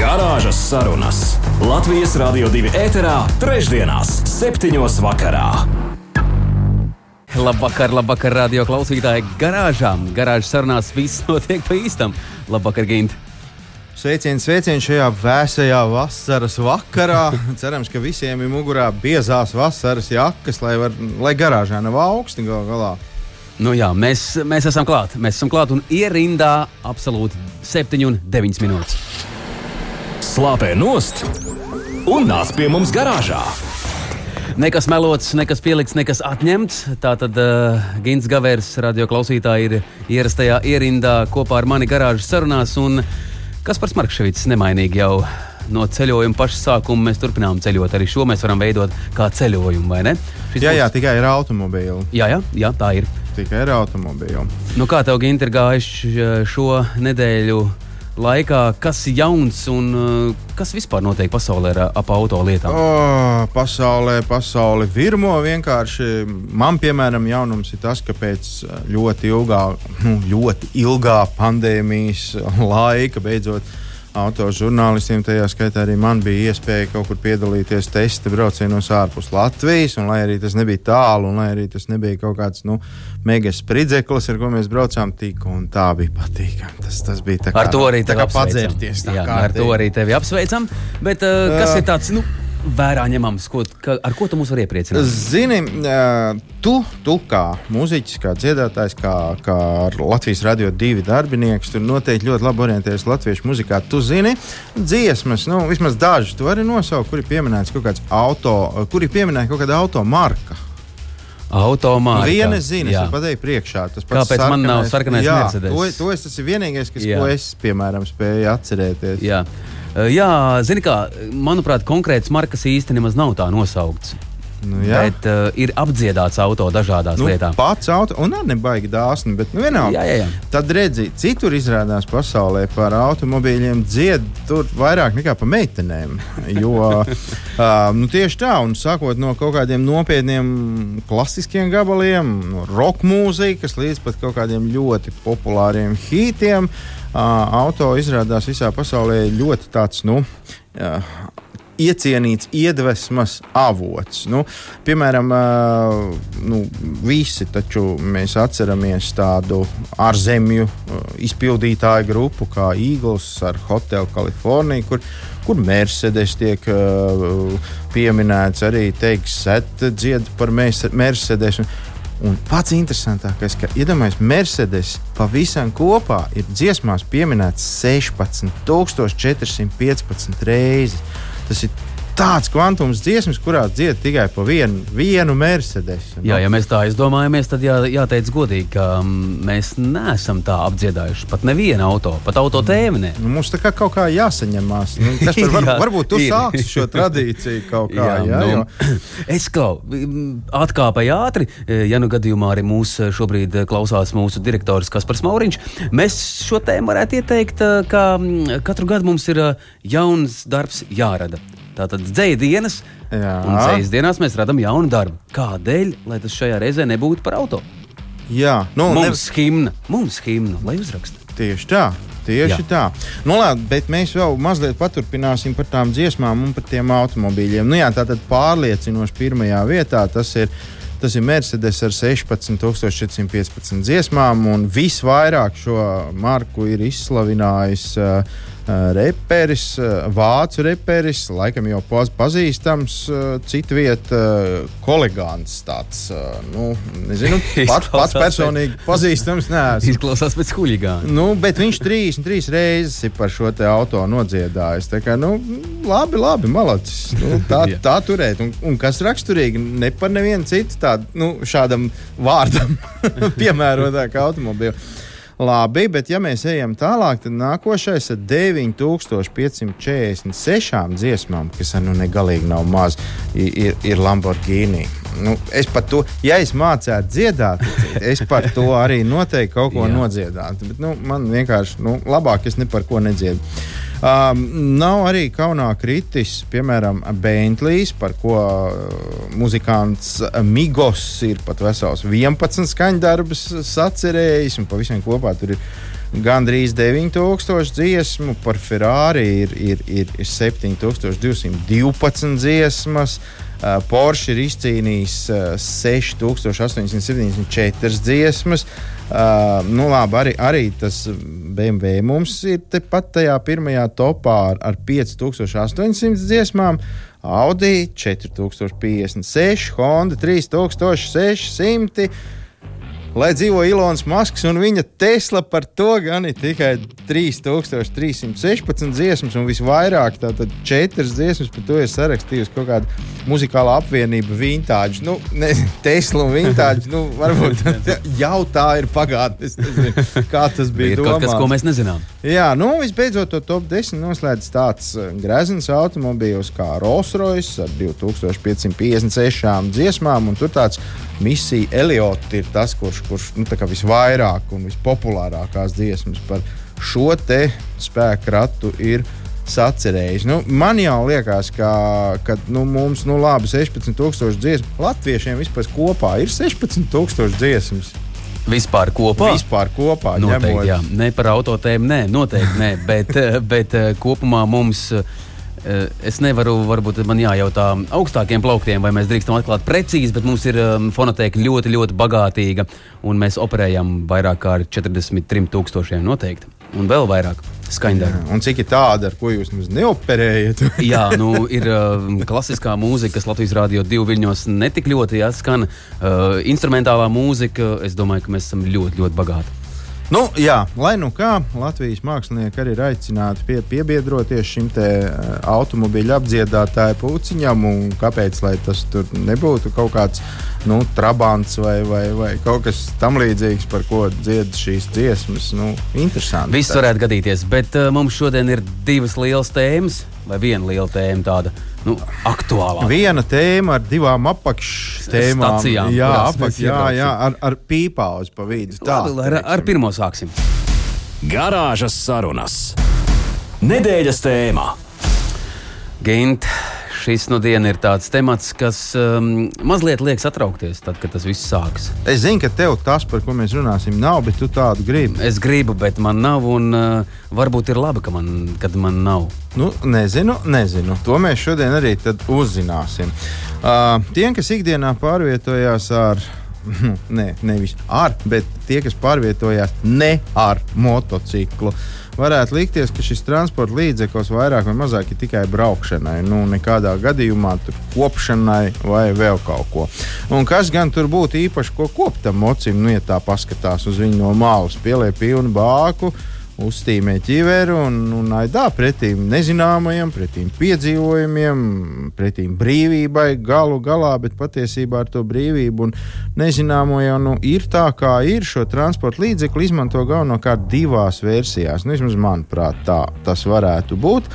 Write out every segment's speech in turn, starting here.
Garāžas sarunas Latvijas Rādio 2 ēterā, trešdienās, septiņos vakarā. Labvakar, labvakar, radio klausītāji. Garāžā, garāžas sarunās viss notiek pa īstam. Labvakar, Gint. Sveiciens, sveiciens šajā vēsajā vasaras vakarā. Cerams, ka visiem ir mugurā biezās vasaras jakas, lai, var, lai garāžā nav augsti gal galā. Nu jā, mēs, mēs esam klāt. Mēs esam klāt un ierindā absolūti 7 un 9 minūtes. Slāpē nost un nāc pie mums garāžā. Nekas melots, nekas pielikts, nekas atņemts. Tātad uh, Gins Gavērs, radio klausītāji, ir ierastajā ierindā kopā ar mani garāžas sarunās. Un Kaspars Markevits nemainīgi jau no ceļojuma paša sākuma mēs turpinām ceļot. Arī šo mēs varam veidot kā ceļojumu, vai ne? Šis jā, jā, tikai ir automobīli. Jā, jā, jā, tā ir. Tikai ir automobīli. Nu, kā tev, Gint, ir gājuši šo nedēļu? Laikā, kas ir jauns un uh, kas vispār notiek pasaulē ar ap auto lietām? Oh, pasaulē, pasaulē virmo vienkārši. Man, piemēram, jaunums ir tas, ka pēc ļoti ilgā, nu, ļoti ilgā pandēmijas laika beidzot autožurnālistiem, tajā skaitā arī man bija iespēja kaut kur piedalīties testa braucienos ārpus Latvijas. Lai arī tas nebija tālu, un lai arī tas nebija kaut kāds nu, mega spridzeklis, ar ko mēs braucām, un tā bija patīkami. Tas, tas bija tā kā, ar to arī tā kā padzērties. Tā Jā, kā ar to arī tevi apsveicam. Bet uh, kas uh, ir tāds? Nu, vērā ņemams, ko, ka, ar ko tu mūs vari iepriecināt? Zini, tu, tu kā mūziķis, kā dziedātājs, kā, kā Latvijas radio divi darbinieks, tur noteikti ļoti labi orientējies latviešu muzikā. Tu zini, dziesmas, nu, vismaz dažas, tu vari nosaukt, kur ir pieminēts kaut kāds auto, kur ir pieminēta kaut kāda automarka. Automātiski. Viena zina, es pateicu, priekšā. Kāpēc sarkanais, man nav sarkanais jā, Mercedes? To, to es, tas ir vienīgais, kas, jā. ko es, piemēram, spēju atcerēties. Jā. Jā, zini, kā, manuprāt, konkrētas markas īstenībā nav tā nosauktas. Nu, jā. bet uh, ir apdziedāts auto dažādās nu, lietās. Pats auto, un arī nebaigi dāsni, bet nu, vienalga. Jā, jā, jā. Tad redzi, citur izrādās pasaulē par automobīļiem dzied tur vairāk nekā par meitenēm. Jo uh, nu, tieši tā, un sākot no kaut kādiem nopietniem klasiskiem gabaliem, no roka mūzikas līdz pat kaut kādiem ļoti populāriem hītiem. Uh, auto izrādās visā pasaulē ļoti tāds, nu, uh, iecienīts iedvesmas avots. Nu, piemēram, nu, visi mēs atceramies tādu ārzemju izpildītāju grupu kā Eagles ar Hotel California, kur, kur Mercedes tiek pieminēts, arī teiks, set dzied par Mercedes. Un pats interesantākais, ka iedomājieties, Mercedes pavisam kopā ir dziesmās pieminēts 16,415 reizes. Tas ir tāds kvantums dziesmas, kurās dzied tikai pa vienu, vienu Mercedes. Jā, ja mēs tā izdomājamies, tad jā, jāteic godīgi, ka mm, mēs neesam tā apdziedājuši pat nevienu auto, pat auto tēmu. Nu, mums tā kā kaut kā jāsaņemās. Nu, par, var, varbūt tu sāksi šo tradīciju kaut kā. jā, jā, nu, jo... Es kaut kā atkāpēju ātri, ja nu gadījumā arī mūs šobrīd klausās mūsu direktors Kaspars Mauriņš. Mēs šo tēmu varētu ieteikt, ka katru gadu mums ir jauns darbs jārada. Tātad dzēja dienas, Jā. un dzējas dienās mēs radām jaunu darbu. Kādēļ? Lai tas šajā reizē nebūtu par auto. Jā, nu, mums ne... himna, mums himna, lai uzraksta. Tieši tā. Tieši Jā. tā. Nu, labi, bet mēs vēl mazliet paturpināsim par tām dziesmām un par tiem automobīļiem. Nu, jā, tā tad pārliecinoši pirmajā vietā tas ir. Tas ir Mercedes ar 16,415 dziesmām, un visvairāk šo marku ir izslavinājis uh, reperis, vācu reperis, laikam jau pazīstams, citu vietu kolegants. Tāds, nu, nezinu, pat, pats personīgi pazīstams. Neesmu. Izklausās pēc huligāna. Nu, bet viņš 33 reizes ir par šo auto nodziedājis. Tā kā, nu, labi, labi, malacis. Nu, tā, tā turēt. Un, un kas raksturīgi, ne par nevienu citu tādu, nu, šādam vārdam piemērotāku automobīlu. Labi, bet ja mēs ejam tālāk, tad nākošais ir 9546 dziesmām, kas nu negalīgi nav maz, ir, ir Lamborghini. Nu, es par to, ja es mācētu dziedāt, es par to arī noteikti kaut ko nodziedātu. Bet nu, man vienkārši nu, labāk es ne par ko nedziedu. Um, nav arī kaunā kritis, piemēram, Bentlijs, par ko uh, muzikants Migos ir pat vesels 11 skaņdarbus sacerējis, un pavisam kopā tur ir gandrīz 9000 dziesmu, par Ferrari ir, ir, ir, ir 7212 dziesmas. Uh, Porsche ir izcīnījis uh, 6874 dziesmas. Uh, nu, labi, arī, arī tas BMW mums ir tepat tajā pirmajā topā ar, ar 5800 dziesmām. Audi 4056, Honda 3600. Lai dzīvo Ilons Masks un viņa Tesla par to gan ir tikai 3316 dziesmas, un visvairāk tātad četras dziesmas par to ir sarakstījusi kaut kāda muzikāla apvienība Vintage. Nu, ne, Tesla un Vintage, nu, varbūt jau tā ir pagātne. Kā tas bija. Ir kaut kas, ko mēs nezinām. Jā, nu, visbeidzot, to top 10 noslēdz tāds grezens automobīls kā Rolls Royce ar 2556 dziesmām, un tur tāds misija Eliot ir tas, kurš, kurš nu, visvairāk un vispopulārākās dziesmas par šo spēku ratu ir sacerējis. Nu, man jau liekas, ka, ka nu, mums nu, labi 16,000 dziesmu. Latviešiem vispār kopā ir 16,000 dziesmas. Vispār kopā? Vispār kopā. Noteikti, ņemot... jā. Ne par autotēmu, nē, noteikti nē, bet, bet kopumā mums. Es nevaru, varbūt man jājautā augstākiem plauktiem, vai mēs drīkstam atklāt precīzi, bet mums ir um, fonoteka ļoti, ļoti bagātīga, un mēs operējam vairāk kā 43,000 noteikti, un vēl vairāk skaņdarbu. Un cik ir tāda, ar ko jūs neoperējat? Jā, nu, ir uh, klasiskā mūzika, kas Latvijas Rādio divu viļņos netik ļoti jāskan. Uh, instrumentālā mūzika, es domāju, ka mēs esam ļoti, ļoti bagāti. Nu, jā, lai nu kā Latvijas mākslinieki arī ir aicināti pie, piebiedroties šim te, uh, automobīļa apdziedātāju puciņam, un kāpēc tas tur nebūtu kaut kāds nu, trabants vai, vai, vai kaut kas tamlīdzīgs, par ko dzied šīs dziesmas. Nu, interesanti. Viss varētu gadīties, bet uh, mums šodien ir divas lielas tēmas, vai viena liela tēma tāda nu, aktuālā. Viena tēma ar divām apakštēmām. Stacijām, jā, apakš, jā, jā, ar, ar pīpauzi pa vidu. Tā, Labi, ar, ar pirmo sāksim. Garāžas sarunas. Nedēļas tēmā. Gint, šis nu diena ir tāds temats, kas um, mazliet liekas atraukties, tad, kad tas viss sāks. Es zinu, ka tev tas, par ko mēs runāsim, nav, bet tu tādu gribi. Es gribu, bet man nav, un uh, varbūt ir labi, ka man, man nav. Nu, nezinu, nezinu. To mēs šodien arī uzzināsim. Uh, tiem, kas ikdienā pārvietojās ar ne, nevis ar, bet tie, kas pārvietojās ne ar motociklu. Varētu likties, ka šis transporta līdzeklis vairāk vai mazāk ir tikai braukšanai, nu, nekādā gadījumā kopšanai vai vēl kaut ko. Un kas gan tur būtu īpaši, ko koptam mocim, nu, ja tā paskatās uz viņu no malas, pieliek pilnu bāku uztīmē ķiveru un, un aidā pretīm nezināmajam, pretīm piedzīvojumiem, pretīm brīvībai galu galā, bet patiesībā ar to brīvību un nezināmo jau nu, ir tā, kā ir. Šo transporta līdzekli izmanto galvenokārt divās versijās. Nu, vismaz manuprāt, tā tas varētu būt.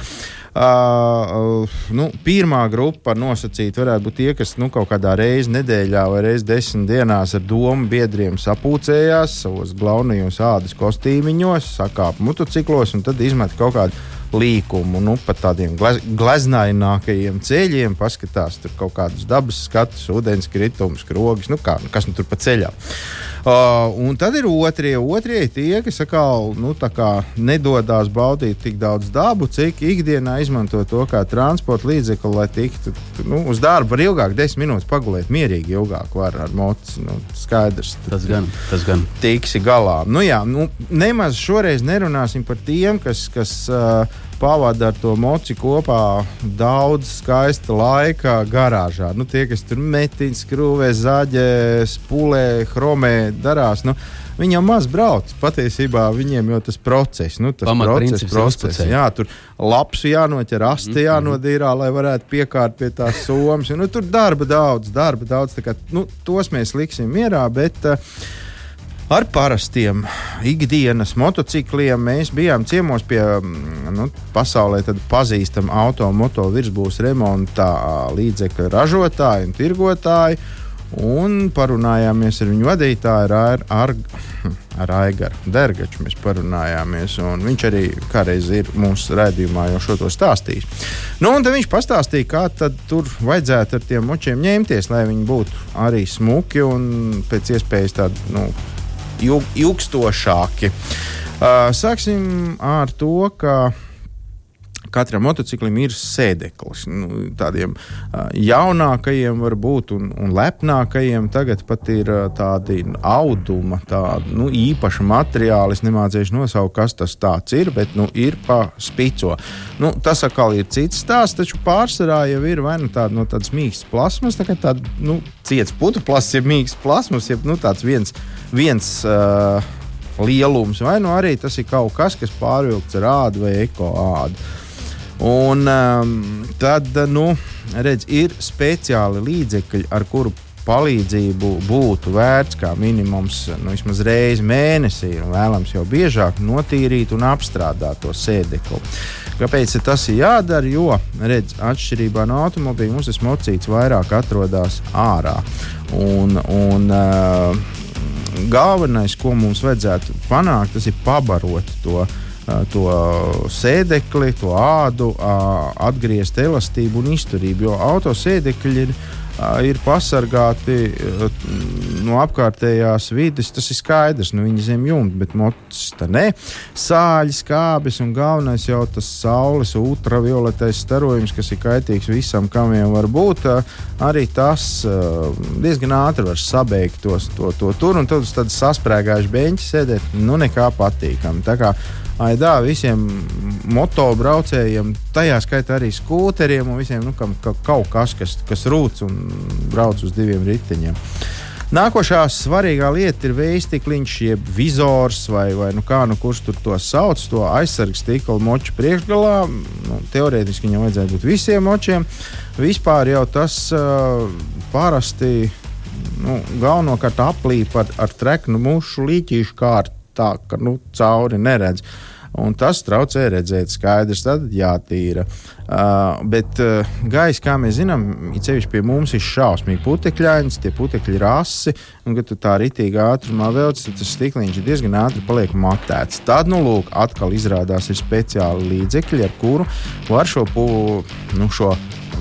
Uh, nu, pirmā grupa nosacīta varētu būt tie, kas nu, kaut kādā reizē nedēļā vai reizē desmit dienās ar domu biedriem sapūcējās savos galvenajos ādas kostīmiņos, sakāpa motociklos un tad izmet kaut kādu līkumu, nu, pa tādiem gleznainākajiem ceļiem, paskatās tur kaut kādus dabas skatus, ūdens kritumus, krogus, nu, kā, kas nu tur pa ceļam. Uh, un tad ir otrie. Otrie tie, kas atkal nu, nedodas baudīt tik daudz dabu, cik ikdienā izmanto to kā transporta līdzekli, lai tiktu nu, uz darbu. Var ilgāk, desmit minūtes pagulēt, mierīgi ilgāk var ar mocu. Nu, skaidrs. Tas gan, tas gan. Tiksi galā. Nu, jā, nu, nemaz šoreiz nerunāsim par tiem, kas. kas uh, pavada ar to moci kopā daudz skaista laika garāžā. Nu, tie, kas tur metiņš, skrūvē, zaļē, spūlē, chromē, darās. Nu, Viņi jau maz brauc. Patiesībā viņiem jau tas process, nu, tas process, process jā, tur lapas jānoķer, asti mm -hmm. jānodīrā, lai varētu piekārt pie tās somas. Nu, tur darba daudz, darba daudz. Kā, nu, tos mēs liksim mierā, bet uh, ar parastiem ikdienas motocikliem. Mēs bijām ciemos pie mm, nu, pasaulē pazīstama automoto virsbūves remonta līdzekļu ražotāju un tirgotāju un parunājāmies ar viņu vadītāju, ar, ar, ar Aigaru Dergaču. Mēs parunājāmies, un viņš arī kādreiz ir mūsu redzējumā jau šo to stāstījis. Nu, un viņš pastāstīja, kā tur vajadzētu ar tiem močiem ņemties, lai viņi būtu arī smuki un pēc iespējas tādi nu, ilgstošāki. Uh, sāksim ar to, ka katram motociklim ir sēdeklis. Nu, tādiem jaunākajiem, varbūt, un, un lepnākajiem tagad pat ir tādi auduma, tādi nu, īpaši materiāli. Es nemācīšu nosaukt, kas tas ir, bet nu, ir pa spico. Nu, tas atkal ir cits stāsts, taču pārsvarā jau ir vai nu tāda no tādas mīkstas plasmas, tā kā tāda nu, ciets putu plasts, jeb mīksts plasmas, jeb nu, tāds viens. viens uh, lielums, vai nu arī tas ir kaut kas, kas pārvilkts ar ādu vai eko ādu. Un um, tad, nu, redz, ir speciāli līdzekļi, ar kuru palīdzību būtu vērts kā minimums nu, vismaz reizi mēnesī, un vēlams jau biežāk notīrīt un apstrādāt to sēdekli. Kāpēc tas ir jādara? Jo, redz, atšķirībā no automobīļa, mums tas mocīts vairāk atrodas ārā. Un, un, uh, galvenais, ko mums vajadzētu panākt, tas ir pabarot to to sēdekli, to ādu, atgriezt elastību un izturību. Jo autosēdekļi ir, ir pasargāti no apkārtējās vidas, tas ir skaidrs. Nu, viņi zem jumta, bet mocis tā ne. Sāļi, skābes un galvenais jau tas saules ultravioletais starojums, kas ir kaitīgs visam, kam vien var būt. Arī tas diezgan ātri var sabeigt tos, to, to tur un tad uz tādas sasprāgājušas beņķa sēdēt. Nu, nekā patīkami. Aidā visiem motobraucējiem, tajā skaitā arī skūteriem un visiem, nu, kam, ka, kaut kas, kas, kas rūc un brauc uz diviem riteņiem. Nākošā svarīgā lieta ir veistikliņš, jeb vizors, vai, vai nu kā, nu, kurš tur to sauc, to aizsargs stikla moču priekšgalā. Nu, teorētiski viņam vajadzētu būt visiem močiem. Vispār jau tas uh, parasti nu, galvenokārt aplīp ar, ar treknu mušu līķīšu kārtu tā, ka nu, cauri neredz. Un tas traucē redzēt, skaidrs, tad jātīra. Uh, bet uh, gaisa, kā mēs zinām, ir sevišķi pie mums ir šausmīgi putekļains, tie putekļi ir asi, un, kad tu tā ritīgi ātrumā velc, tad tas stikliņš diezgan ātri paliek matēts. Tad, nu, lūk, atkal izrādās ir speciāli līdzekļi, ar kuru var šo, pu, nu, šo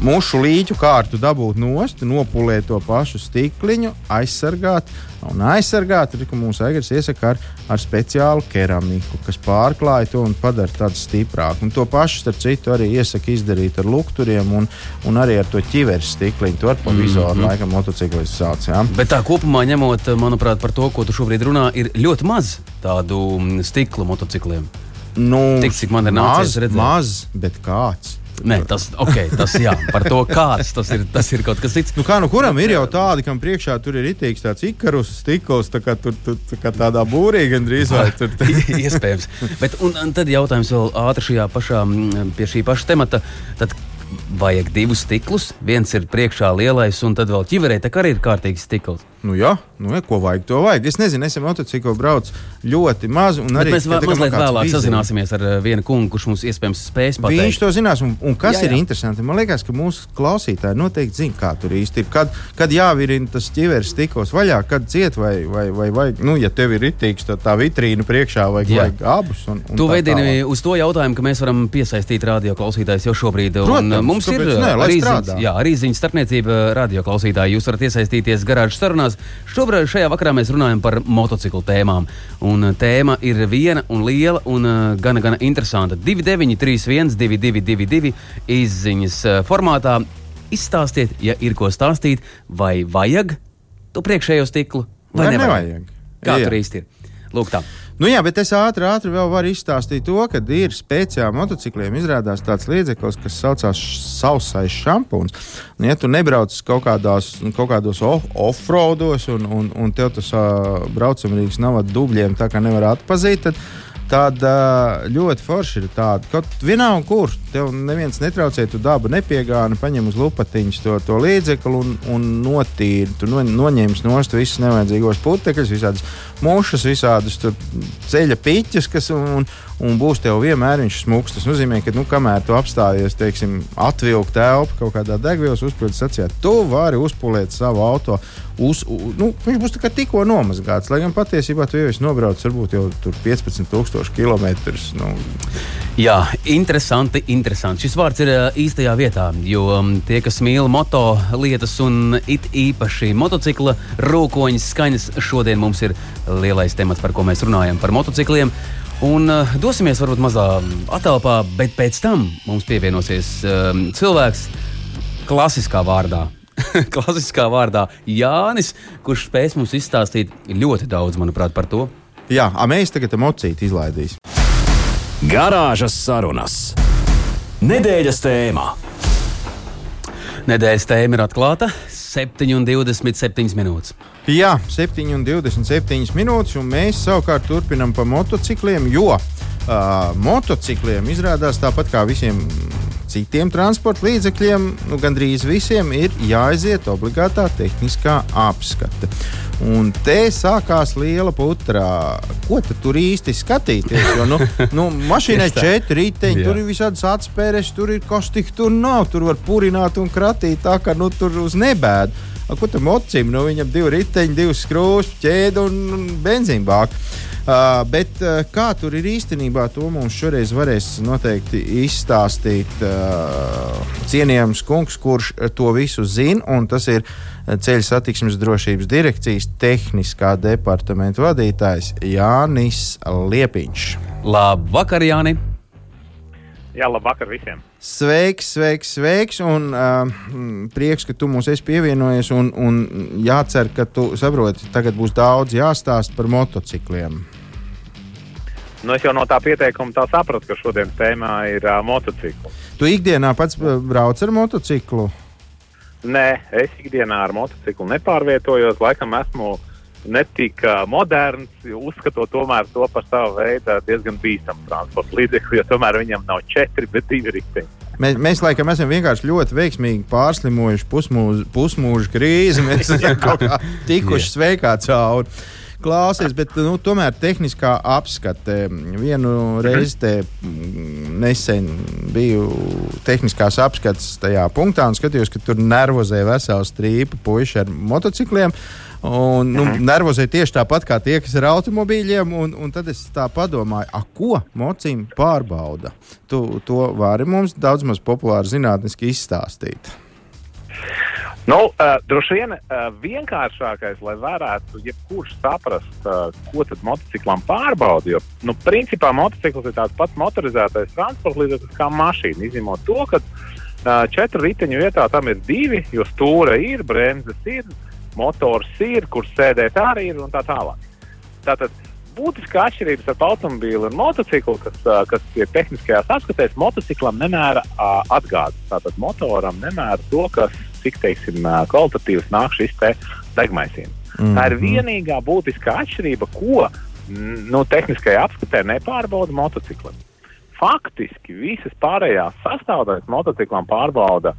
mušu līķu kārtu dabūt nost, nopulēt to pašu stikliņu, aizsargāt. Un aizsargāt, ka mūsu agresors iesaka ar, ar speciālu keramiku, kas pārklāj to un padara tādu stiprāku. Un to pašu, starp citu, arī iesaka izdarīt ar lukturiem un, un arī ar to ķiveres stikliņu. To ar pa vizoru mm -hmm. laikam motociklists sauc. Ja? Bet tā kopumā ņemot, manuprāt, par to, ko tu šobrīd runā, ir ļoti maz tādu stikla motocikliem. Nu, Tik, cik man ir nācies redzēt. Maz, bet kāds. Nē, tas, okay, tas jā, par to kāds tas ir. Tas ir kaut kas cits. Nu, kā, nu, kuram ir jau tādi, kam priekšā tur ir itīgs tāds ikarus, stikls, tā kā, tur, tur, tā kā tādā būrī gandrīz vai tur. Iespējams. Bet, un, un tad jautājums vēl ātri šajā pašā, pie šī paša temata. Tad, vajag divus stiklus. Viens ir priekšā lielais, un tad vēl ķiverē tā arī ir kārtīgs stikls. Nu, jā, nu, ja, ko vajag, to vajag. Es nezinu, es ar motociklu braucu ļoti maz. Bet mēs vēl mazliet vēlāk vizija. sazināsimies ar uh, vienu kungu, kurš mums iespējams spēs pateikt. Viņš to zinās, un, un kas jā, jā. ir interesanti, man liekas, ka mūsu klausītāji noteikti zina, kā tur īsti ir. Kad, kad jāvirina tas ķiveres stikls vaļā, kad ciet vai, vai, vai, vai nu, ja tev ir ritīgs, tad tā vitrīna priekšā vajag, jā. vajag abus. Un, un tu veidini uz to jautājumu, ka mēs varam piesaistīt radio klausītājus jau šobrīd. Protams, un, mums ir ne, arī ziņas, jā, arī ziņas starpniecība radio klausītāji. Jūs varat iesaistīties garāžas sarunās. Šobrīd šajā vakarā mēs runājam par motociklu tēmām. Un uh, tēma ir viena un liela un uh, gana, gana interesanta. 2931, 222, izziņas formātā. Izstāstiet, ja ir ko stāstīt, vai vajag to priekšējo stiklu, vai, vai nevajag. nevajag. Kā jā. tur īsti ir? Lūk, tā. Nu jā, bet es ātri, ātri vēl varu izstāstīt to, ka ir speciāli motocikliem izrādās tāds līdzeklis, kas saucās sausais šampūns. Un, ja tu nebrauc kaut, kādās, kaut kādos off-roados un, un, un tev tas uh, braucamrīks nav ar dubļiem, tā kā nevar atpazīt, tad tad ļoti forši ir tāda, ka vienalga, kur tev neviens netraucē, tu dabu nepiegāni, paņem uz lupatiņas to, to līdzekli un, un notīri. Tu no, noņemsi nost visas nevajadzīgos putekļus, visādas mušas, visādas ceļa piķis, kas un, un būs tev vienmēr viņš smūgs. Tas nozīmē, ka, nu, kamēr tu apstājies, teiksim, atvilkt telpu kaut kādā degvielas uzpildes stacijā, tu vari uzpūlēt savu auto. Uz, nu, viņš būs tikko nomazgāts, lai gan patiesībā tu jau esi nobraucis varbūt jau 15,000 km. Nu. Jā, interesanti, interesanti. Šis vārds ir īstajā vietā, jo tie, kas mīl moto lietas un it īpaši motocikla rūkoņas skaņas, šodien mums ir lielais temats, par ko mēs runājam, par motocikliem. Un uh, dosimies varbūt mazā attēlpā, bet pēc tam mums pievienosies um, cilvēks klasiskā vārdā. klasiskā vārdā Jānis, kurš spēs mums izstāstīt ļoti daudz, manuprāt, par to. Jā, mēs tagad emociju izlaidīsim. Garāžas sarunas. Nedēļas tēmā. Nedēļas tēma ir atklāta 7,27 minūtes. Jā, 7,27 minūtes, un mēs savukārt turpinām pa motocikliem, jo uh, motocikliem izrādās tāpat kā visiem citiem transporta līdzekļiem, nu, gandrīz visiem ir jāaiziet obligātā tehniskā apskate. Un te sākās liela putra. Ko tur īsti skatīties? Jo, nu, nu, mašīnai četri riteņi, tur ir visādas atspēres, tur ir kas tik tur nav. Tur var purināt un kratīt tā, ka nu, tur uz nebēdu. Ko tam mocim? Nu, viņam divi riteņi, divas skrūves, ķēde un, un benzīnbāka. Uh, bet uh, kā tur ir īstenībā, to mums šoreiz varēs noteikti izstāstīt uh, cienījams kungs, kurš to visu zina. Tas ir ceļu satiksmes drošības direkcijas tehniskā departamenta vadītājs Jānis Liepiņš. Labvakar, Jāni! Jā, labvakar visiem! Sveiks, sveiks, sveiks. Un, uh, prieks, ka tu mums esi pievienojies. Un, un jācer, ka tu saproti, tagad būs daudz jāstāsta par motocikliem. Nu, es jau no tā pieteikuma tā sapratu, ka šodienas tēmā ir uh, motocikli. Tu ikdienā pats brauc ar motociklu? Nē, es ikdienā ar motociklu nepārvietojos. Laikam esmu netik moderns, uzskatot tomēr to par savu veidu diezgan bīstamu transporta līdzekli, jo tomēr viņam nav četri, bet divi riteņi. Mēs, mēs laikam esam vienkārši ļoti veiksmīgi pārslimojuši pusmūža, krīzi. Mēs esam kaut kā tikuši sveikā cauri. Klausies, bet nu, tomēr tehniskā apskate. Vienu reizi te nesen biju tehniskās apskates tajā punktā un skatījos, ka tur nervozē vesela strīpa puiši ar motocikliem. Un, nu, mhm. nervozē tieši tāpat kā tie, kas ir automobīļiem. Un, un tad es tā padomāju, a, ko mocīm pārbauda. Tu, to vari mums daudz maz populāri zinātniski izstāstīt. Nu, uh, droši vien uh, vienkāršākais, lai varētu jebkurš saprast, uh, ko tad motociklam pārbauda. Jo, nu, principā motocikls ir tāds pats motorizētais transporta līdzeklis kā mašīna. Izņemot to, ka uh, četru riteņu vietā tam ir divi, jo stūra ir, bremzes ir, motors ir, kur sēdēt arī ir un tā tālāk. Tātad būtiska atšķirība starp automobīlu un motociklu, kas, kas ir tehniskajās apskatēs, motociklam nemēra atgādes. Tātad motoram nemēra to, kas cik teiksim, kvalitatīvs nāk šis degmaisījums. Mm -hmm. Tā ir mhm. vienīgā būtiskā atšķirība, ko nu, tehniskajā apskatē nepārbauda motociklam. Faktiski visas pārējās sastāvdaļas motociklam pārbauda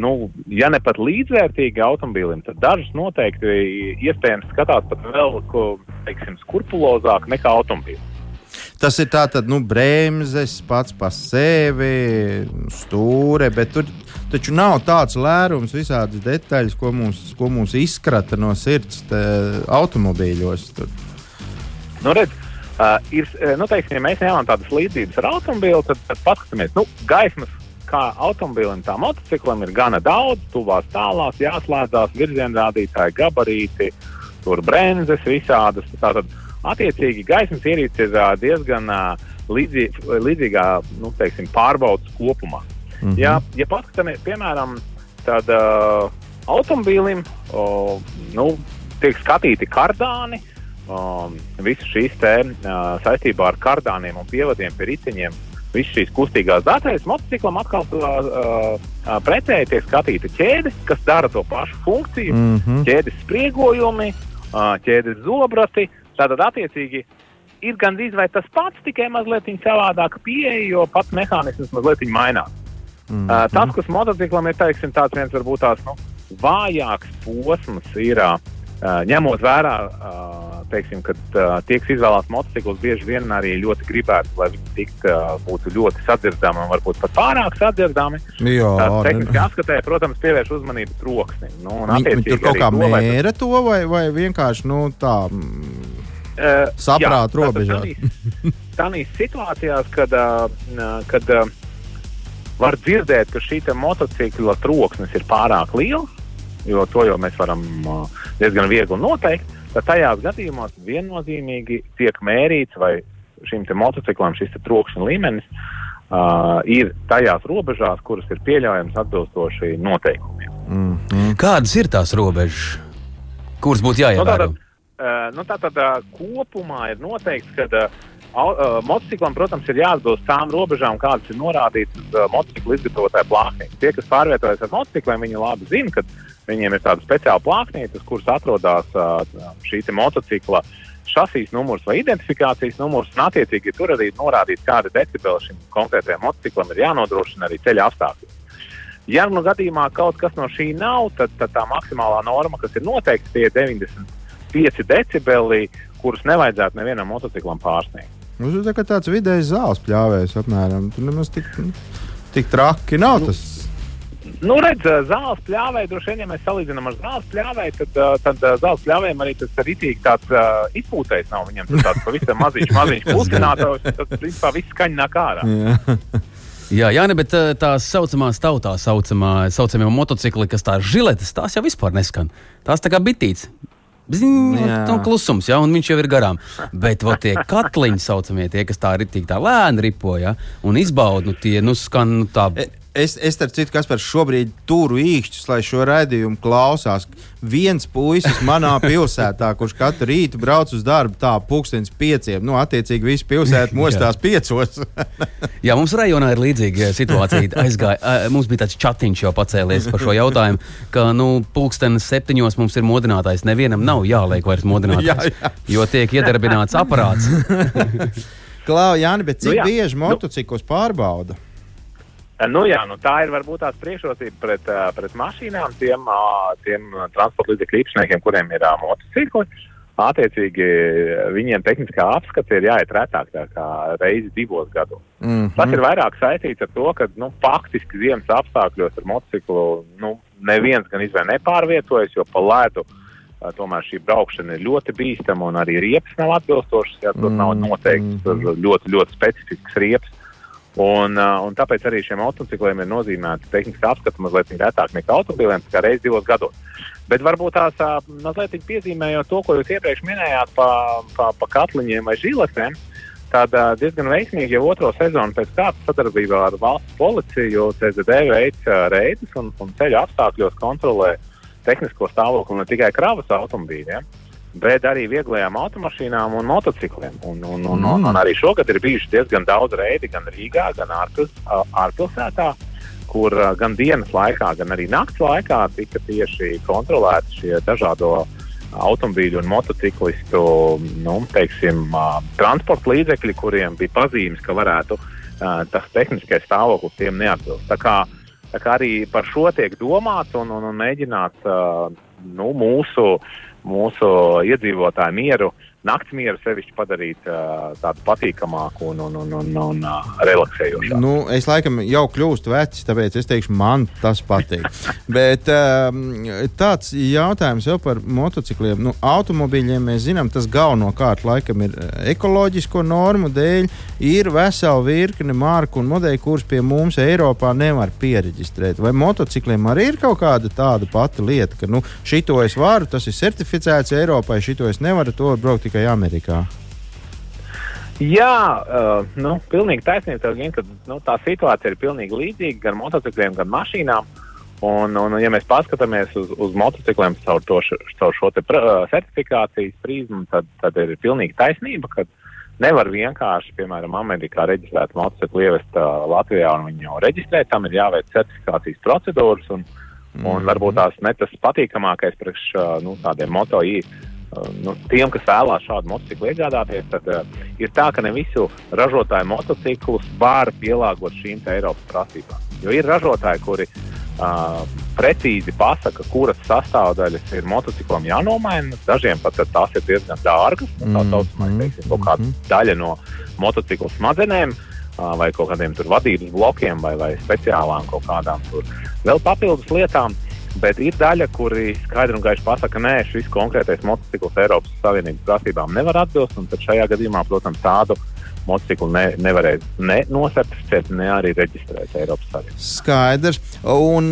nu, ja ne pat līdzvērtīgi automobīlim, tad dažus noteikti iespējams skatās pat vēl ko, teiksim, skrupulozāk nekā automobīls. Tas ir tāds nu, bremzes pats par sevi, stūre, bet tur taču nav tāds lērums, visādas detaļas, ko mums, ko mums izkrata no sirds automobīļos. Tur. Nu, redz, uh, ir, nu, teiksim, ja mēs ņemam tādas līdzības ar automobīlu, tad, tad paskatāmies, nu, gaismas kā automobilim, tā motociklam ir gana daudz, tuvās tālās, jāslēdzās virzienrādītāji, gabarīti, tur bremzes visādas. Tātad, attiecīgi, gaismas ierīce ir diezgan līdzī, līdzīgā nu, teiksim, pārbaudas kopumā. Mm -hmm. ja, ja paskatāmies, piemēram, tad uh, automobīlim uh, nu, tiek skatīti kardāni. Um, Visu šīs te, uh, saistībā ar kardāniem un pievadiem pie riteņiem visas šīs kustīgās detaļas, motociklam atkal uh, uh, pretēji tiek skatīta ķēde, kas dara to pašu funkciju, mm -hmm. ķēdes spriegojumi, uh, ķēdes zobrati. Tātad, attiecīgi, ir gandrīz vai tas pats, tikai mazliet savādāk pieeja, jo pats mehānisms mazliet mainās. Mm -hmm. uh, tas, kas motociklam ir teiksim, tāds viens varbūt tās nu, vājāks posms, ir uh, ņemot vērā, uh, teiksim, kad uh, tiek izvēlēts motociklus, bieži vien arī ļoti gribētu, lai viņi tikt, uh, būtu ļoti sadzirdami un varbūt pat pārāk sadzirdami. Jā, uh, tehniski apskatē, protams, pievērš uzmanību troksnim. Nu, un viņi tur kaut kā mēra to, vai, vai vienkārši nu, tā Uh, Saprāt robežās. Tādās situācijās, kad, uh, kad uh, var dzirdēt, ka šī te motocikla troksnis ir pārāk liels, jo to jau mēs varam uh, diezgan viegli noteikt, tad tajās gadījumos viennozīmīgi tiek mērīts, vai šim te motociklam šis te trokšņa līmenis uh, ir tajās robežās, kuras ir pieļaujams atbilstoši noteikumiem. mm, mm. Kādas ir tās robežas, kuras būtu Nu, jāievēro? uh, Eh, nu, tā tad eh, kopumā ir noteikts, ka eh, motociklam, protams, ir jāatbilst tām robežām, kādas ir norādītas uz motocikla izgatavotāja plāksnītes. Tie, kas pārvietojas ar motocikliem, viņi labi zina, ka viņiem ir tāda speciāla plāksnītes, kuras atrodas šīs motocikla šasīs numurs vai identifikācijas numurs, un attiecīgi tur arī norādīts, kāda decibela šim konkrētajam motociklam ir jānodrošina arī ceļa apstākļi. Ja nu gadījumā kaut kas no šī nav, tad, tad tā maksimālā norma, kas ir noteikta, ir 90 5 decibeli, kurus nevajadzētu nevienam motociklam pārsniegt. Nu, tas ir tā tāds vidējs zāles pļāvējs apmēram. Tur nemaz tik, tik traki nav nu, tas. Nu, redz, zāles pļāvēja, droši vien, ja mēs salīdzinām ar zāles pļāvēju, tad, tad zāles pļāvējiem arī tas rītīgi tāds uh, izpūtais nav. Viņam tas tāds pavisam maziņš, maziņš plūstinātājs, tad principā viss skaņa nāk ārā. Jā. Jā, jā ne, bet tās saucamās tautā saucamā, saucamie motocikli, kas tā žiletes, tās jau vispār neskan. Tās tā kā bitītes. Bziņ, Jā. un klusums, ja, un viņš jau ir garām. Bet vo, tie katliņi, saucamie, tie, kas tā ritīgi tā lēni ripoja, un izbauda, nu, tie nu, skan nu, tā. Es, es starp citu, kas par šobrīd turu īkšķus, lai šo raidījumu klausās. Viens puisis manā pilsētā, kurš katru rītu brauc uz darbu, tā pūkstens pieciem. Nu, attiecīgi, visi pilsēta mostās piecos. Jā, mums rajonā ir līdzīga situācija. Aizgāja, mums bija tāds chatiņš jau pacēlies par šo jautājumu, ka nu, pulkstenis septiņos mums ir modinātājs. Nevienam nav jāliek vairs modinātājs, Jā, jā. jo tiek iedarbināts aparāts. Klau, Jāni, bet cik Nu jā. bieži motociklus pārbauda? Uh, Nu, jā, nu, tā ir varbūt tās priekšrocība pret, uh, pret mašīnām, tiem, tiem transporta līdzekļu īpašniekiem, kuriem ir motocikli. Attiecīgi, viņiem tehniskā apskate ir jāiet retāk, tā kā reizi divos gados. Mm Tas ir vairāk saistīts ar to, ka nu, faktiski ziemas apstākļos ar motociklu nu, neviens gan izvēle nepārvietojas, jo pa uh, tomēr šī braukšana ir ļoti bīstama un arī riepas nav atbilstošas. Ja, tur Mm, nav noteikts tur ļoti, ļoti specifisks riepas. Un, uh, un tāpēc arī šiem motocikliem ir nozīmēta tehniskā apskata mazliet retāk nekā automobiliem, tā kā reizes divos gados. Bet varbūt tās uh, mazliet piezīmējot to, ko jūs iepriekš minējāt par pa, pa katliņiem vai žiletēm, tad uh, diezgan veiksmīgi jau otro sezonu pēc kārtas sadarbībā ar valsts policiju CZD veids uh, reidus un, un ceļu apstākļos kontrolē tehnisko stāvokli ne tikai kravas automobīļiem, bet arī vieglajām automašīnām un motocikliem. Un, un, un, un, un arī šogad ir bijuši diezgan daudz reidi gan Rīgā, gan ārpus, ārpilsētā, kur gan dienas laikā, gan arī nakts laikā tika tieši kontrolēti šie dažādo automobīļu un motociklistu nu, teiksim, transporta līdzekļi, kuriem bija pazīmes, ka varētu tas tehniskais stāvoklis tiem neatbilst. Tā kā, tā kā arī par šo tiek domāts un, un, un mēģināts nu, mūsu, mūsu iedzīvotāju mieru, nakts mieru sevišķi padarīt ā, tādu patīkamāku un, un, un, un, un ā, relaksējošāku. Nu, es laikam jau kļūstu vecs, tāpēc es teikšu, man tas patīk. Bet um, tāds jautājums jau par motocikliem. Nu, automobīļiem mēs zinām, tas galvenokārt laikam ir ekoloģisko normu dēļ. Ir vesela virkne marku un modeļu, kurus pie mums Eiropā nevar pieregistrēt. Vai motocikliem arī ir kaut kāda tāda pati lieta, ka nu, šito es varu, tas ir certificēts Eiropai, šito es nevaru, to braukt tikai Amerikā. Jā, uh, nu, pilnīgi taisnība. ka, nu, tā situācija ir pilnīgi līdzīga gan motocikliem, gan mašīnām. Un, un, ja mēs paskatāmies uz, uz motocikliem caur, to, caur šo te, uh, certifikācijas prizmu, tad, tad ir pilnīgi taisnība, ka nevar vienkārši, piemēram, Amerikā reģistrēt motociklu ievest uh, Latvijā un viņu reģistrēt. Tam ir jāveic certifikācijas procedūras. Un, mm. un varbūt tās ne tas patīkamākais priekš uh, nu, tādiem moto i- nu, tiem, kas vēlās šādu motociklu iegādāties, tad uh, ir tā, ka ne visu ražotāju motociklus var pielāgot šīm Eiropas prasībām. Jo ir ražotāji, kuri uh, precīzi pasaka, kuras sastāvdaļas ir motociklam jānomaina. Dažiem pat tās ir diezgan dārgas. Tā Mm, saucamais, mm, teiksim, kaut kāda mhm. daļa no motocikla smadzenēm. uh, Vai kaut kādiem tur vadības blokiem, vai, vai speciālām kaut kādām tur vēl papildus lietām. Bet ir daļa, kuri skaidri un gaiši pasaka, ka nē, šis konkrētais motocikls Eiropas Savienības prasībām nevar atbilst. tad Šajā gadījumā, protams, tādu motociklu ne, nevarēs ne nosertificēt, ne arī reģistrēt Eiropas Savienībā. Skaidrs. Un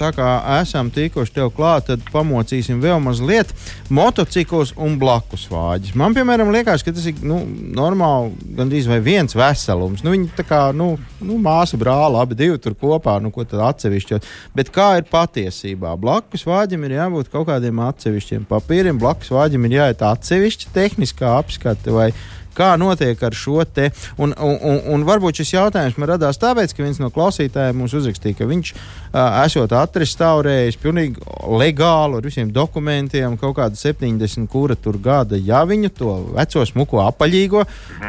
tā kā esam tikuši tev klāt, tad pamocīsim vēl mazliet motociklus un blakus vāģis. Man, piemēram, liekas, ka tas ir nu, normāli, gandrīz vai viens veselums. Nu, viņi tā kā nu, nu, māsa brāli, abi divi tur kopā, nu, ko tad atsevišķi. Bet kā ir patiesībā? Blakus vāģim ir jābūt kaut kādiem atsevišķiem papīriem, blakus vāģim ir jāiet atsevišķi tehniskā apskate vai Kā notiek ar šo te? Un, un, un, un varbūt šis jautājums man radās tāpēc, ka viens no klausītājiem mums uzrakstīja, ka viņš uh, esot atrestaurējis pilnīgi legāli ar visiem dokumentiem kaut kādu 70 kura tur gada javiņu, to veco smuko apaļīgo,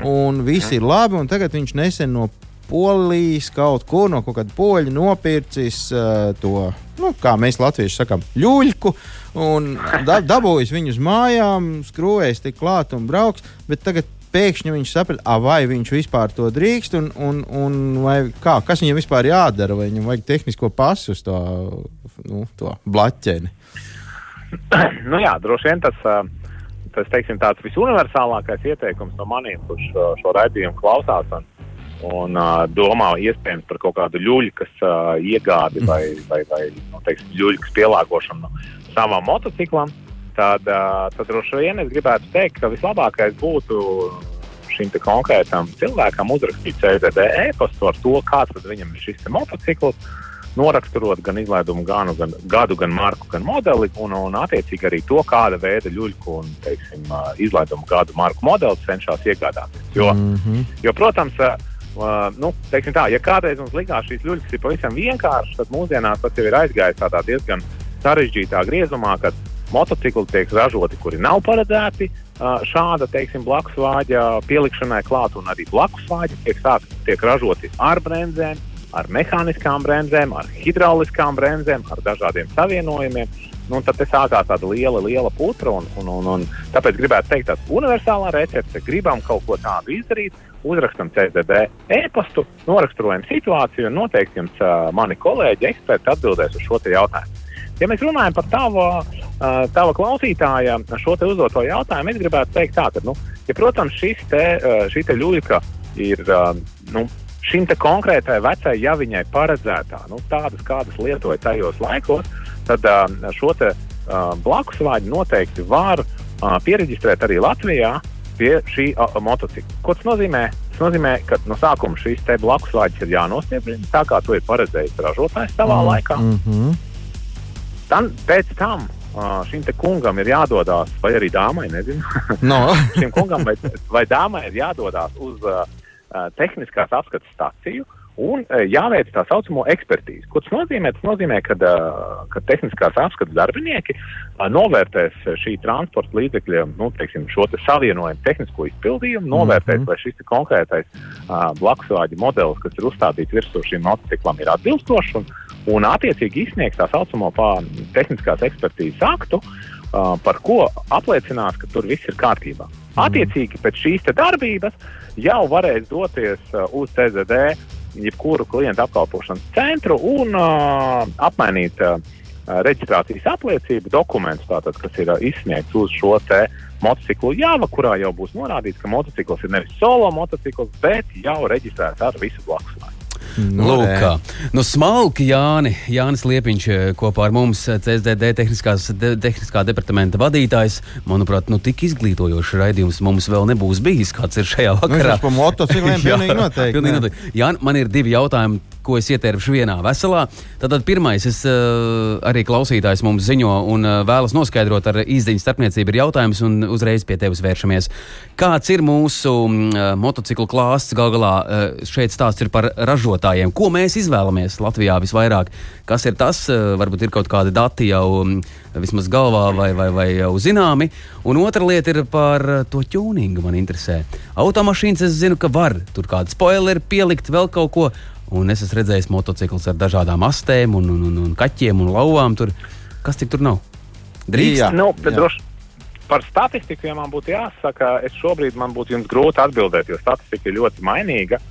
un viss ir labi, un tagad viņš nesen no Polijas kaut kur no kaut kāda poļa nopircis uh, to, nu, kā mēs latvieši sakām, ļuļku. Un da, dabūjis viņu uz mājām, skrūvējis tik klāt un brauks. Bet tagad pēkšņi viņš saprata, a, vai viņš vispār to drīkst, un, un, un kā, kas viņam vispār jādara, vai viņam vajag tehnisko pasu uz to, nu, to blaķeni. nu, jā, droši vien tas, tas teiksim, tāds visuniversālākais ieteikums no maniem, kurš ā, šo raidījumu klausās un, un domā iespējams par kaut kādu ļuļu uh, iegādi vai, vai, vai nu, teiksim, ļuļu pielāgošanu savam motociklam, tad, tad droši vien es gribētu teikt, ka vislabākais būtu šim konkrētam cilvēkam uzrakstīt CZD e-pastu ar to, kāds viņam ir šis motocikls. Noraksturot gan izlaidumu ganu, gan gadu, gan marku, gan modeli, un, un attiecīgi arī to, kāda veida ļuļu un teiksim, izlaidumu gadu, marku modeli cenšas iegādāties. Jo, Mm -hmm. Jo, protams, uh, nu, tā, ja kādreiz mums likās šīs ir pavisam vienkāršas, tad mūsdienās tas jau ir aizgājis tādā diezgan sarežģītā griezumā, kad motocikli tiek ražoti, kuri nav paredzēti šāda teiksim, blakus vāģa pielikšanai klāt, un arī blakus vāģi tiek, sāk, tiek ražoti ar bremzēm, ar mehāniskām bremzēm, ar hidrauliskām bremzēm, ar dažādiem savienojumiem. Nu, tad sākās tāda liela, liela putra. Un, un, un, un tāpēc gribētu teikt, tāda universālā recepte. Gribam kaut ko tādu izdarīt, uzrakstam CZD e-pastu, noraksturojam situāciju, un noteikti jums mani kolēģi, eksperti atbildēs uz šo jautājumu. Ja mēs runājam par tavu, uh, tava klausītāja šo te uzdoto jautājumu, es gribētu teikt, tā, ka, nu, ja, protams, šis te, šī te ļuļka ir nu, šim konkrētai vecai javiņai paredzētā, nu, tādas, kādas lietoja tajos laikos, tad šo te, blakus vāģi noteikti var pieregistrēt arī Latvijā pie šī motocikla. Ko tas nozīmē? Tas nozīmē, ka no sākuma šīs blakus vāģis ir jānostiprina tā, kā to ir paredzējis ražotājs savā mm, laikā. Mm -hmm. Tam, pēc tam šim kungam ir jādodas, vai arī dāmai, nezinu, no. šim kungam vai, vai dāmai ir jādodas uz uh, tehniskās apskates staciju. Un uh, jāveic tā saucamo ekspertīzi. Ko tas nozīmē? Tas nozīmē, ka, uh, tehniskās apskates darbinieki uh, novērtēs šī transporta līdzekļa nu, teiksim, šo te savienojumu tehnisko izpildījumu, novērtēs, mm -hmm. vai šis konkrētais blakusvāģa modelis, kas ir uzstādīts virsū šim motociklam, ir atbilstošs. Un, attiecīgi izsniegs tā saucamo tehniskās ekspertīzes aktu, uh, par ko apliecinās, ka tur viss ir kārtībā. Mm. Attiecīgi pēc šīs darbības jau varēs doties uh, uz CZD jebkuru klientu apkalpošanas centru un uh, apmainīt uh, reģistrācijas apliecību dokumentus, tātad, kas ir uh, izsniegts uz šo motociklu jāva, kurā jau būs norādīts, ka motocikls ir nevis solo motocikls, bet jau reģistrēts ar visu blakus. Nu, Lūk, kā. nu, smalki Jāni, Jānis Liepiņš kopā ar mums, CSDD tehniskās, de, tehniskā departamenta vadītājs. Manuprāt, nu, tik izglītojošs raidījums mums vēl nebūs bijis, kāds ir šajā vakarā. Nu, par motocikliem pilnīgi noteikti. pilnīgi noteikti. Jā, man ir divi jautājumi ko es ietērpšu vienā veselā. Tātad pirmais, es, uh, arī klausītājs mums ziņo un uh, vēlas noskaidrot ar izziņu starpniecību ir jautājums, un uzreiz pie tevis vēršamies. Kāds ir mūsu uh, motociklu klāsts? Gal galā uh, šeit stāsts ir par ražotājiem. Ko mēs izvēlamies Latvijā visvairāk? Kas ir tas? Uh, varbūt ir kaut kādi dati jau um, vismaz galvā vai, vai, vai jau zināmi. Un otra lieta ir par to tuningu. Man interesē. Automašīnas es zinu, ka var tur kādu spoileri pielikt, vēl kaut ko. Un es esmu redzējis motociklus ar dažādām astēm, un, un, un, un kaķiem un lauvām. Tur. Kas tik tur nav? Drīkst. Jā. Nu, droši, par statistiku, ja man būtu jāsaka, es šobrīd man būtu jums grūti atbildēt, jo statistika ir ļoti mainīga.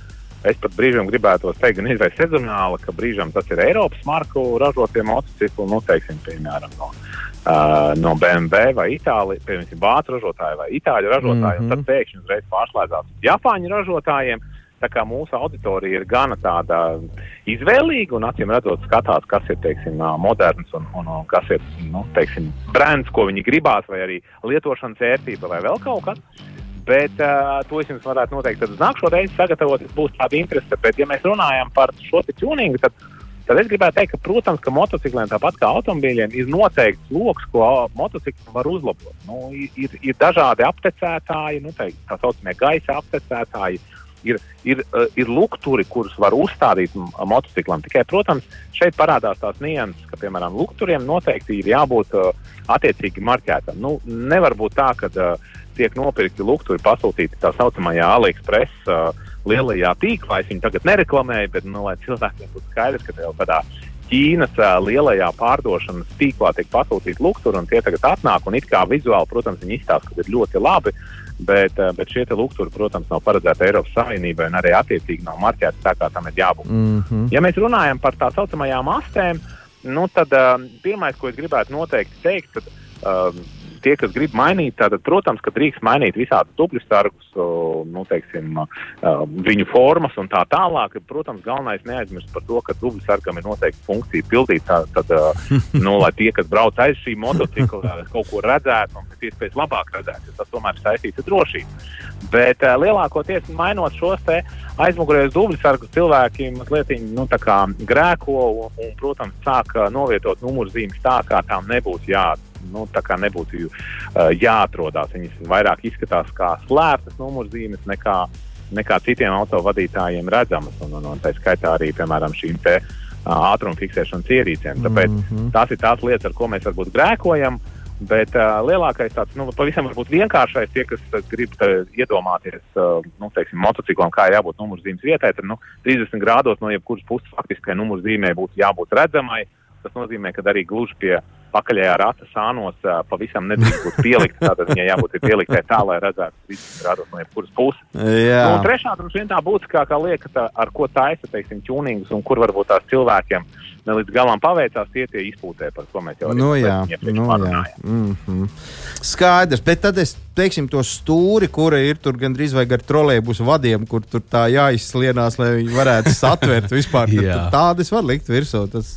Es pat brīžiem gribētu teikt, gan izvēlēt sezonāli, ka brīžiem tas ir Eiropas marku ražotie motocikli, nu, teiksim, piemēram, no, uh, no BMW vai Itālijas, piemēram, Vācu ražotāji vai Itāļu ražotāji, mm -hmm. un tad pēkšņi uzreiz pārslēdzās uz Japāņu ražotājiem. Tā kā mūsu auditorija ir gana tāda izvēlīga un acīm redzot, skatās, kas ir teiksim, moderns un, un, un kas ir nu, teiksim, brands, ko viņi gribās, vai arī lietošanas vērtība vai vēl kaut kas. Bet uh, to es jums varētu noteikti uz nākamo reizi sagatavot. Būs tāda interese. Bet, ja mēs runājam par šo tuningu, tad, tad es gribētu teikt, ka, protams, ka motocikliem tāpat kā automobīļiem ir noteikts lokus, ko motocikli var uzlabot. Nu, ir, ir dažādi aptecētāji, nu, tā, tā saucamie gaisa aptecētāji. Ir, ir, uh, ir lukturi, kurus var uzstādīt motociklam. Tikai, protams, šeit parādās tās nianses, ka, piemēram, lukturiem noteikti ir jābūt uh, attiecīgi marķētam. Nu, nevar būt tā, ka uh, tiek nopirkti lukturi, pasūtīti tā saucamajā AliExpress uh, lielajā tīklā. Es viņu tagad nereklamēju, bet nu, lai cilvēkiem būtu skaidrs, ka jau tādā Ķīnas uh, lielajā pārdošanas tīklā tiek pasūtīti lukturi, un tie tagad atnāk, un it kā vizuāli, protams, viņi izstāsta, ka ir ļoti labi, uh, bet šie lukturi, protams, nav paredzēti Eiropas Savienībai, un arī attiecīgi nav marķēti tā, kā tam ir jābūt. Mm -hmm. Ja mēs runājam par tā saucamajām astēm, nu, tad uh, pirmais, ko es gribētu noteikti teikt, tad, uh, tie, kas grib mainīt, tad, protams, ka drīkst mainīt visādus dubļu sargus, nu, teiksim, viņu formas un tā tālāk. Protams, galvenais neaizmirst par to, ka dubļu sargam ir noteikti funkcija pildīt, tā, tad, nu, lai tie, kas brauc aiz šī motocikla, kaut ko redzētu un pēc iespējas labāk redzētu, jo tas tomēr ir saistīts ar drošību. Bet uh, lielākoties mainot šos aizmugurējos dubļu sargus, cilvēki mazliet nu, grēko un, un, protams, sāk novietot numurzīmes tā, kā tām nebūtu jādara nu, nebūtu uh, jāatrodas. Viņas vairāk izskatās kā slēptas numurzīmes nekā, nekā citiem autovadītājiem redzamas. Un, un, un tā skaitā arī, piemēram, šīm te, uh, ātruma fiksēšanas ierīcēm. Tāpēc mm -hmm. tās ir tās lietas, ar ko mēs varbūt grēkojam. Bet uh, lielākais tāds, nu, pavisam vienkāršais, tie, kas uh, grib uh, iedomāties, uh, nu, teiksim, motociklam, kā ir jābūt numurzīmes vietai, tad nu, 30 grādos no jebkuras puses faktiski numurzīmē būtu jābūt redzamai. Tas nozīmē, ka arī gluži pie pakaļējā rata sānos pavisam nedrīkst būt pielikta. Tātad viņai jābūt pieliktai tā, lai redzētu visus grādus no jebkuras puses. Jā. Nu, trešā, droši vien tā būtiskākā lieta, tā, ar ko taisa, teiksim, tuningus un kur varbūt tās cilvēkiem ne līdz galam paveicās, tie tie izpūtē, par ko mēs jau nu, jā, nu, jā. Mm -hmm. Skaidrs, bet tad es teiksim to stūri, kura ir tur gandrīz vai gar trolēļus vadiem, kur tur tā jāizslienās, lai viņi varētu satvert vispār. Tādas var likt virsū. Tas...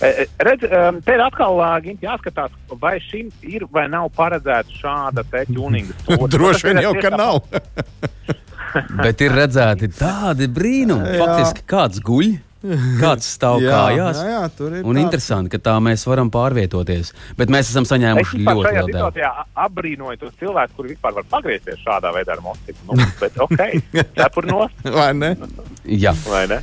E, e, redz, te ir atkal jāskatās, vai šim ir vai nav paredzēta šāda tuninga stūra. Droši vien jau, ka nav. Bet ir redzēti tādi brīnumi. Faktiski kāds guļ. Kāds stāv jā, kājās? Jā, jā, tur ir. Un tāds. interesanti, ka tā mēs varam pārvietoties. Bet mēs esam saņēmuši es ļoti lielu devu. Jā, apbrīnoju tos cilvēkus, kuri vispār var pagriezties šādā veidā ar motociklu. Nu, bet ok, cepur nost. Vai ne? jā. Vai ne?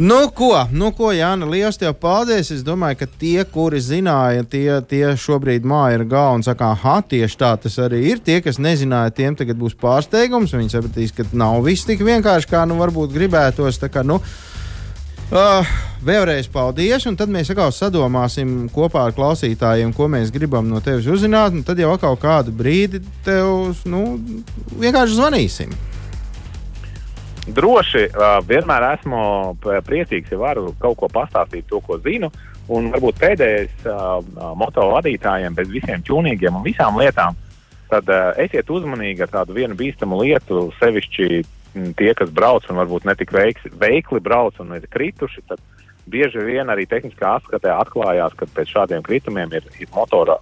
Nu, ko, nu, ko Jāna, liels tev paldies. Es domāju, ka tie, kuri zināja, tie, tie šobrīd māja ir galva un saka, ah, tieši tā tas arī ir. Tie, kas nezināja, tiem tagad būs pārsteigums. Viņi sapratīs, ka nav viss tik vienkārši, kā nu varbūt gribētos. Tā kā, nu, Uh, vēlreiz paldies, un tad mēs atkal sadomāsim kopā ar klausītājiem, ko mēs gribam no tevis uzzināt. Tad jau atkal kādu brīdi tev nu, vienkārši zvanīsim. Droši uh, vienmēr esmu priecīgs, ja varu kaut ko pastāstīt, to, ko zinu. Un varbūt pēdējais uh, moto vadītājiem, bez visiem ķūnīgiem un visām lietām, tad uh, esiet uzmanīgi ar tādu vienu bīstamu lietu, sevišķi tie, kas brauc un varbūt netik veiks, veikli brauc un ir krituši, tad bieži vien arī tehniskā apskatē atklājās, ka pēc šādiem kritumiem ir, ir motora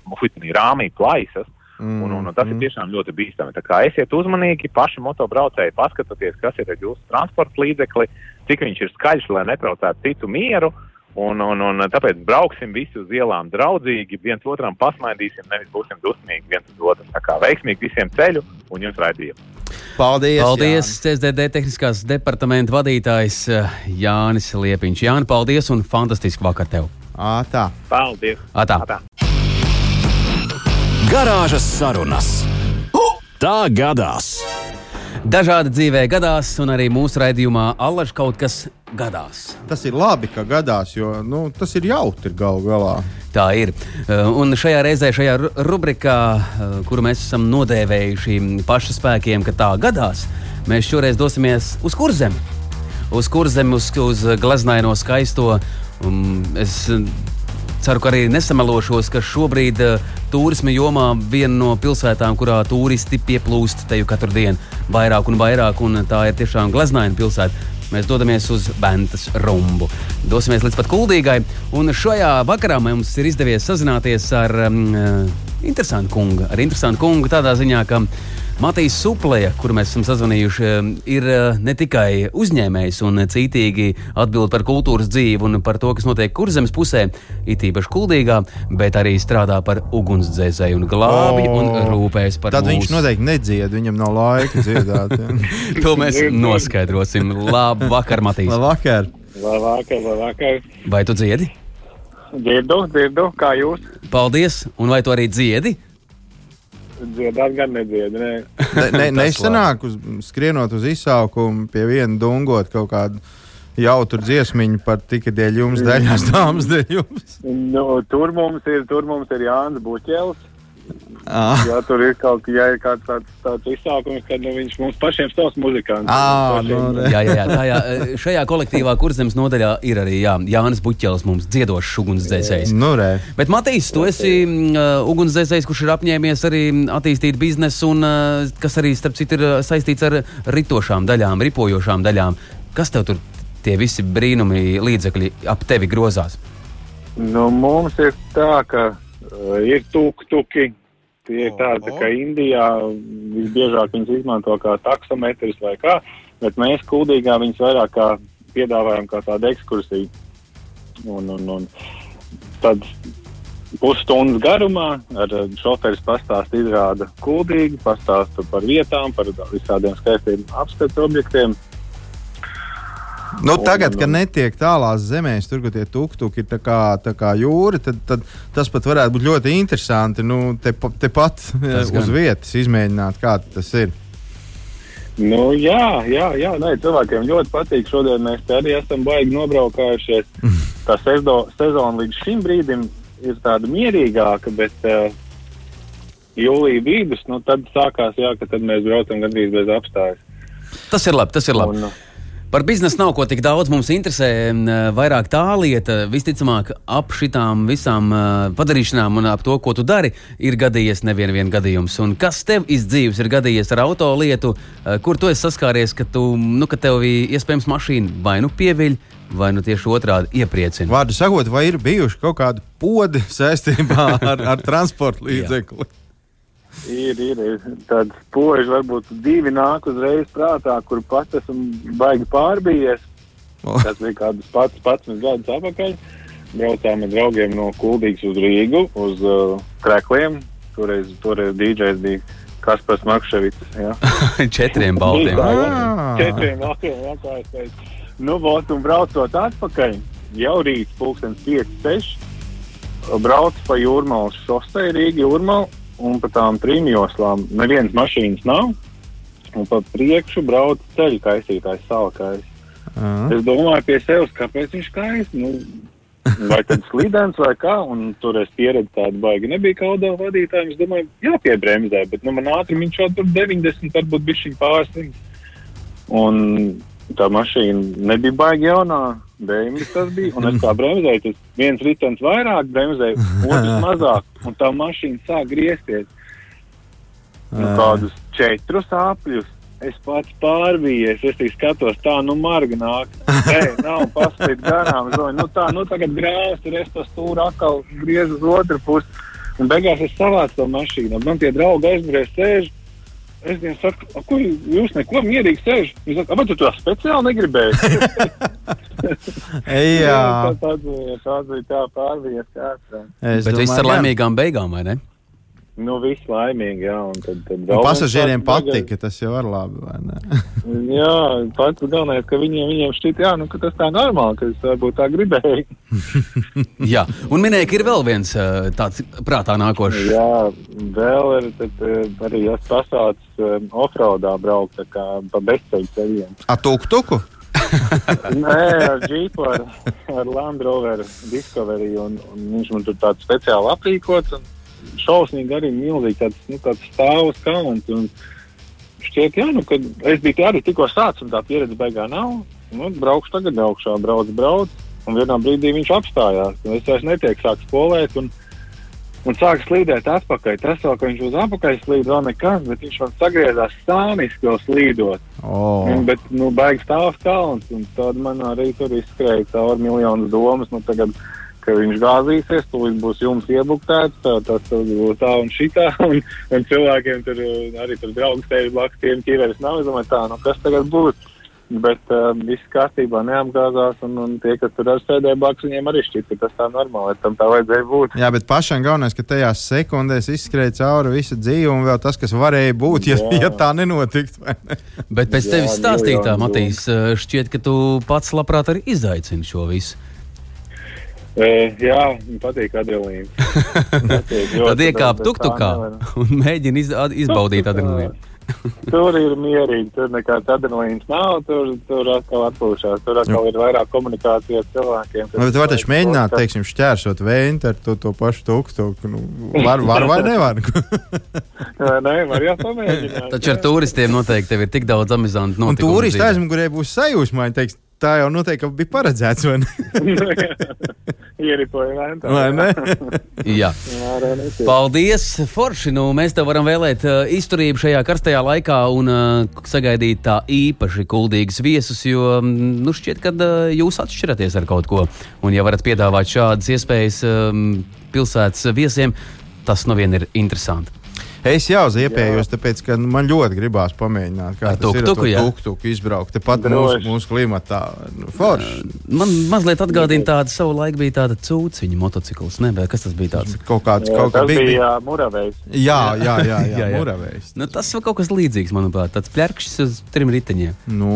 rāmī plaisas. Mm, un, un, un tas mm. ir tiešām ļoti bīstami. Tā kā esiet uzmanīgi, paši motobraucēji, paskatieties, kas ir jūsu transporta līdzekli, cik viņš ir skaļš, lai netraucētu citu mieru. Un, un, un tāpēc brauksim visi uz ielām draudzīgi, viens otram pasmaidīsim, nevis būsim dusmīgi viens uz otru. Tā kā veiksmīgi visiem ceļu un jums raidījumu. Paldies! Paldies, CSDD tehniskās departamenta vadītājs eh, Jānis Liepiņš. Jāni, paldies un fantastiski vakar tev! Ā, tā. Paldies! Atā. Atā. Garāžas sarunas. Tā gadās! Dažādi dzīvē gadās, un arī mūsu raidījumā Allaž kaut kas gadās. Tas ir labi, ka gadās, jo nu, tas ir jautri galu galā. Tā ir. Uh, Un šajā reizē, šajā ru- rubrikā, uh, kuru mēs esam nodēvējuši pašu spēkiem, ka tā gadās, mēs šoreiz dosimies uz kurzem. Uz kurzem, uz, uz glaznaino skaisto. Um, es ceru, ka arī nesamelošos, ka šobrīd uh, turisma jomā viena no pilsētām, kurā turisti pieplūst teju katru dienu vairāk un vairāk, un tā ir tiešām glaznaina pilsēta. Mēs dodamies uz Bantas rumbu. Dosimies līdz pat kuldīgai. Un šajā vakarā mums ir izdevies sazināties ar um, interesantu kungu. Ar interesantu kungu tādā ziņā, ka Matīs Suplēja, kuru mēs esam sazvanījuši, um, ir uh, ne tikai uzņēmējs un cītīgi atbild par kultūras dzīvi un par to, kas notiek kurzemes pusē, it īpaši kuldīgā, bet arī strādā par ugunsdzēsēju un glābi O, un rūpējas par Tad mūsu. viņš noteikti nedzied, viņam nav laika dziedāt. To mēs noskaidrosim. Labu vakar, Matīs. Labvakar! Labvakar, labvakar. Vai tu dziedi? Dzirdu, dzirdu, kā jūs Paldies! Un vai tu arī dziedi? Dziedat, gan nedziedat. Ne. Ne, ne, nesanāk, uz, skrienot uz izsaukumu, pie viena dungot kaut kādu jautru dziesmiņu par tikai dēļ jums, daļās dāmas dēļ jums. Nu, tur, mums ir, tur mums ir Jānis Buķels. Ah, Jā, tur ir kaut ja ir kāds tāds, tāds izsākums, kad nu, viņš mums pašiem stāsta muzikants. Pašiem- nu, re. Jā, jā, jā, tā, jā. Šajā kolektīvā kurzemes nodaļā ir arī jā, Jānis Buķels, mums dziedošs ugunsdzēsējs. nu, re. Bet, Matīs, tu esi uh, ugunsdzēsējs, kurš ir apņēmies arī attīstīt biznesu, un uh, kas arī, starp citu, ir saistīts ar ritošām daļām, ripojošām daļām. Kas tev tur tie visi brīnumi līdzekļi ap tevi grozās? Nu, mums ir tā, ka uh, ir tuk-tuki. Tie ir tādi, tā kā Indijā visbiežāk viņas izmanto kā taksometrs vai kā, bet mēs kuldīgā viņas vairāk kā piedāvājam kā tādu ekskursiju. Un, un, un tad pusstundas garumā ar uh, šoferis pastāst izrāda kuldīgi, pastāsta par vietām, par visādiem skaistiem apskats objektiem. Nu, Un- tagad, kad netiek tālās zemēs, tur, kur tie tuktuki ir tā kā, tā kā jūra, tad, tad tas pat varētu būt ļoti interesanti. Nu, te, pa- tepat Tas eh, uz gan. vietas izmēģināt, kā tas ir. Nu, jā, jā, jā nē, cilvēkiem ļoti patīk. Šodien mēs te arī esam baigi nobraukājušies. Tā sezo, sezona līdz šim brīdim ir tāda mierīgāka, bet uh, jūlija vidus, nu, tad sākās, jā, ka tad mēs braucam gandrīz bez apstājas. Tas ir labi, tas ir labi. Un, Par biznesu nav ko tik daudz. Mums interesē vairāk tā lieta, visticamāk, ap šitām visām padarīšanām un ap to, ko tu dari, ir gadījies nevienu vien gadījums. Un kas tev izdzīves ir gadījies ar auto lietu, uh, kur tu esi saskāries, ka, tu, nu, ka tev iespējams mašīna vai nu pieviļ, vai nu tieši otrādi iepriecina. Vārdu sakot, vai ir bijuši kaut kādi podi saistībā ar, ar transporta līdzekli? Ir, ir, ir tāds poži, varbūt divi nāk uzreiz prātā, kur pats esmu baigi pārbījies. O. Tas bija kāds pats, pats gadus atpakaļ. Braucām ar draugiem no Kuldīgas uz Rīgu, uz uh, Krekliem. Toreiz, toreiz DJs bija Kaspars Makševits. jā. Četriem baltiem. Ah. Četriem nākamajiem jākārtais. Nu, vot, un braucot atpakaļ, jau rīt pulkstens 5, 6, brauc pa jūrmalu šosei Rīga jūrmalu, un pa tām trim joslām nevienas mašīnas nav, un pa priekšu brauc ceļu kaisītājs salkājs. Ah. Es domāju pie sevis, kāpēc viņš kais, nu, vai tad slidens vai kā, un tur es pieredzu tādu baigi. Nebija kaudā vadītājiem, es domāju, jāpiebremzē, bet, nu, man ātri viņš jau tur 90, varbūt bišķiņ pārsniņš. Un tā mašīna nebija baigi jaunā, bremzes tas bija, un es kā bremzēju, tas viens ritens vairāk bremzēju, otrs mazāk, un tā mašīna sāk griezties. Nu, kādus četrus apļus. Es pats pārbījies, es tik skatos, tā, nu, marga nāk. Nē, nav paspīt garām. Domāju, nu, tā, nu, tagad grāvis, tur es to stūru atkal griezu uz otru pusi. Un beigās es savācu to mašīnu. Man tie draugi aizmirēs sēž. Es viņam saku, "A, ko jūs neko mierīgi sēžat? Viņš saka, "A, vai tu to speciāli negribēji? Jā, tā bija tā, bija tā es Bet viss ar domāju, laimīgām beigām, vai ne? Nu, viss laimīgi, jā. Un tad, tad Un vēl pasažieriem patika, tas jau var labi, vai ne? Jā, pats galvenais, ka viņiem, viņiem šķiet, jā, nu, ka tas tā normāli, ka es varbūt tā gribēju. Jā, un minēja, ka ir vēl viens tāds prātā nākošs. Jā, vēl ir tad, arī es pasācis um, offroadā braukt tā kā pa bezceļu ceļiem. A, tuk tuku? Nē, ar džīpu, ar, ar Land Rover Discovery, un, un viņš man tur tāds speciāli aprīkots, un šausmīgi arī milzīgi tāds, nu, tāds stāvs kalns, un šķiet, jā, nu, kad es biju arī tikko sācis, un tā pieredze beigā nav, nu, braukšu tagad augšā, brauc, brauc, un vienā brīdī viņš apstājās, es vairs netiek sāks polēt, un, un sāk slīdēt atpakaļ. Tas vēl, ka viņš uz apakaļ slīd, vēl nekas, bet viņš man sagriezās stāniski jau slīdot. Oh. Un, bet, nu, baigs stāvs kalns, un tad man arī tur izskrēja cauri miljonus domas, nu, tagad, ka viņš gāzīsies, tūlīt būs jums iebuktēts, tā, tas būs tā un šitā, un, un cilvēkiem tur arī tur draugs sēž blakus tiem ķīveres nav, es domāju, tā, nu, kas tagad būs? Bet uh, viss kārtībā neapgāzās, un, un tie, kas tur sēdēja blakus, viņiem arī šķiet, ka tas tā normāli, tam tā vajadzēja būt. Jā, bet pašam galvenais, ka tajās sekundēs izskrēja cauri visa dzīve, un vēl tas, kas varēja būt, ja, Jā. ja tā nenotiktu. vai ne? Bet pēc Jā, tevis stāstītā, Matīs, uh, šķiet, ka tu pats labprāt arī izaicini šo visu. Uh, jā, man patīk ļoti, Tad iekāp tā tuktukā un mēģini iz, izbaudīt adrenalīnu. Tur ir mierīgi, tur nekāds adrenalīns nav, tur, tur atkal atpūšās, tur atkal ir vairāk komunikācijas ar cilvēkiem. Nu, bet var taču mēģināt, teiksim, šķērsot vēju ar to, to pašu tuktuku. Nu, var, var vai nevar? Nē, var jau pamēģināt. Taču ar turistiem noteikti tev ir tik daudz amizantu un notikumu. turisti dzīvē. aizmugurē būs sajūsmā. Viņi teiks, tā jau noteikti bija paredzēts, vai ne? Ieripoja lēntā. Vai ne? Jā. Paldies, Forši! Nu, mēs tev varam vēlēt uh, izturību šajā karstajā laikā un uh, sagaidīt tā īpaši kuldīgus viesus, jo mm, nu, šķiet, ka uh, jūs atšķiraties ar kaut ko. Un, ja varat piedāvāt šādas iespējas um, pilsētas viesiem, tas no viena ir interesanti. Es jau ziepējos, tāpēc, ka nu, man ļoti gribās pamēģināt, kā tas ir tuktuku, izbraukt. Tepat Droši. mūsu, mūsu klimatā. Nu, forši. Man mazliet atgādina tādu savu laiku, bija tāda cūciņa motocikls. Ne, bet kas tas bija tāds? Kaut kāds, Jā, kaut kā tas bija. bija muravējs. Jā, jā, jā, jā, Jā, jā. jā. muravējs. Nu, tas ir kaut kas līdzīgs, manuprāt. Tāds plērkšs uz trim riteņiem. Nu,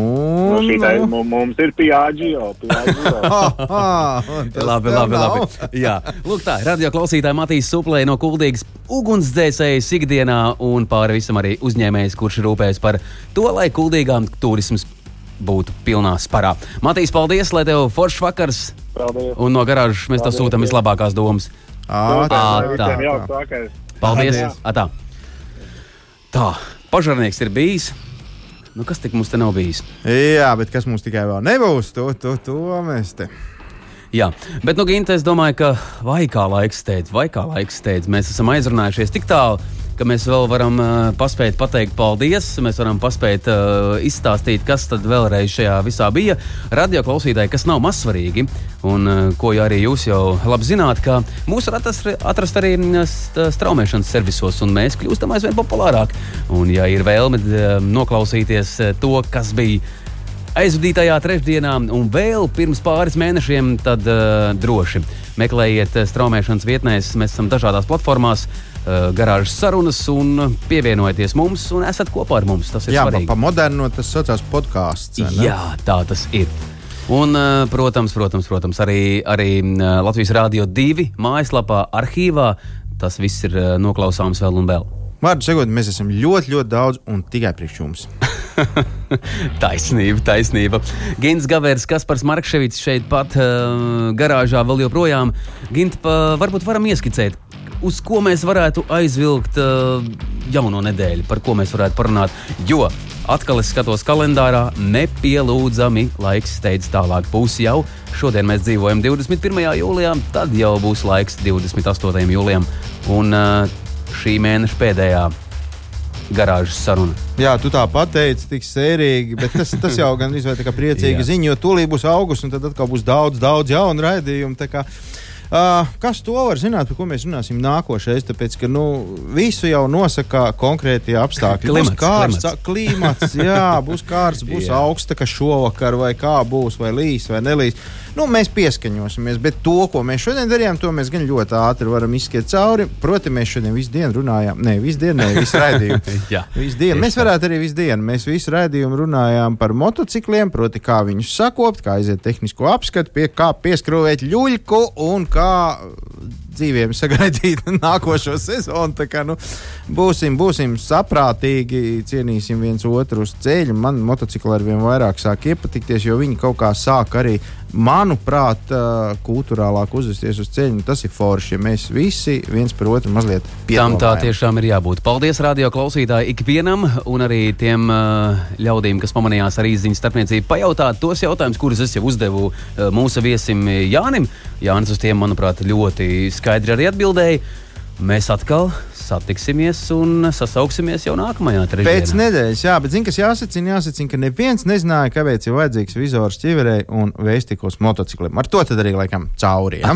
Nu, nu. nu. Mums ir Piaggio. Piaggio. Tas labi, labi, labi. Jā, lūk, tā radio klausītāja Matīs Suplē no Kuldīgas ugunsdzēsējas ikdienā un pāri visam arī uzņēmējs, kurš rūpējas par to, lai Kuldīgām turisms būtu pilnā sparā. Matīs, paldies, lai tev foršs vakars Paldies. un no garāžas mēs tev sūtām vislabākās domas. Ā, tā. Paldies! Paldies. Atā. Tā, pažarnieks ir bijis. Nu, kas tik mums te nav bijis? Jā, bet kas mums tikai vēl nebūs, to, to, to mēs te. Jā, bet, nu, Ginte, es domāju, ka vai kā laiks steidz, vai kā laiks steidz, mēs esam aizrunājušies tik tālu, ka mēs vēl varam uh, paspēt pateikt paldies. Mēs varam paspēt uh, izstāstīt, kas tad vēlreiz šajā visā bija. Radio klausītāji, kas nav mazsvarīgi, un uh, ko jau arī jūs jau labi zināt, ka mūs var atrast, atrast arī st- straumēšanas servisos, un mēs kļūstam aizvien populārāki. Un, ja ir vēlme uh, noklausīties uh, to, kas bija aizvadītajā trešdienā un vēl pirms pāris mēnešiem, tad uh, droši meklējiet straumēšanas vietnēs. Mēs esam dažādās platformās, uh, garāžas sarunas un pievienojieties mums un esat kopā ar mums. Tas ir Jā, svarīgi. pa modernu tas saucās podkāsts. Jā, tā tas ir. Un, uh, protams, protams, protams arī, arī uh, Latvijas Rādio 2 mājaslapā, arhīvā. Tas viss ir noklausāms vēl un vēl. Vārdu sakot, mēs esam ļoti, ļoti daudz un tikai priekš jums. taisnība, taisnība. Gins Gavērs, Kaspars Markevits šeit pat uh, garāžā vēl joprojām. Gint, pa, varbūt varam ieskicēt, uz ko mēs varētu aizvilkt uh, jauno nedēļu, par ko mēs varētu parunāt. Jo atkal es skatos kalendārā, nepielūdzami laiks steidz tālāk. Būs jau šodien mēs dzīvojam 21. jūlijā, tad jau būs laiks 28. jūlijam. Un uh, šī mēneša pēdējā garāžas saruna. Jā, tu tā pateici, tik sērīgi, bet tas, tas jau gan izvēlēta kā priecīga ziņa, jo tūlīt būs augusts, un tad atkal būs daudz, daudz jaunu raidījumu. Uh, kas to var zināt, par ko mēs runāsim nākošais? Tāpēc, ka nu, visu jau nosaka konkrētie apstākļi. Klimats, būs kārsts, klimats. klimats, jā, būs kārsts, būs augsta, ka šovakar vai kā būs, vai līs vai nelīs. Nu, mēs pieskaņosimies, bet to, ko mēs šodien darījām, to mēs gan ļoti ātri varam izskriet cauri. Proti, mēs šodien visu dienu runājām, ne visu dienu, ne visu raidījumu. Jā, Visu dienu. Mēs varētu arī visu dienu. Mēs visu raidījumu runājām par motocikliem, proti, kā viņus sakopt, kā aiziet tehnisko apskatu, pie kā pieskrūvēt ļuļku un kā dzīviem sagaidīt nākošo sezonu. Tā kā, nu, būsim, būsim saprātīgi, cienīsim viens otru uz ceļa. Man motocikli ar vien vairāk sāk iepatikties, jo viņi kaut kā sāk arī, manuprāt, kultūrālāk uzvesties uz ceļa. Nu, Tas ir forši, ja mēs visi viens par otru mazliet Tam tā piedomājam. tiešām ir jābūt. Paldies radio klausītāji ikvienam un arī tiem ļaudīm, kas pamanījās ar īziņu starpniecību, pajautāt tos jautājumus, kurus es jau uzdevu mūsu viesim Jānim. Jānis uz tiem, manuprāt, ļoti skaidri arī atbildēja. Mēs atkal satiksimies un sasauksimies jau nākamajā Pēc trešdienā. nedēļas, jā, bet zini, kas jāsacina, jāsacina, ka neviens nezināja, kāpēc ir vajadzīgs vizors ķiverei un vēstikos motocikliem. Ar to tad arī laikam cauri. Ja?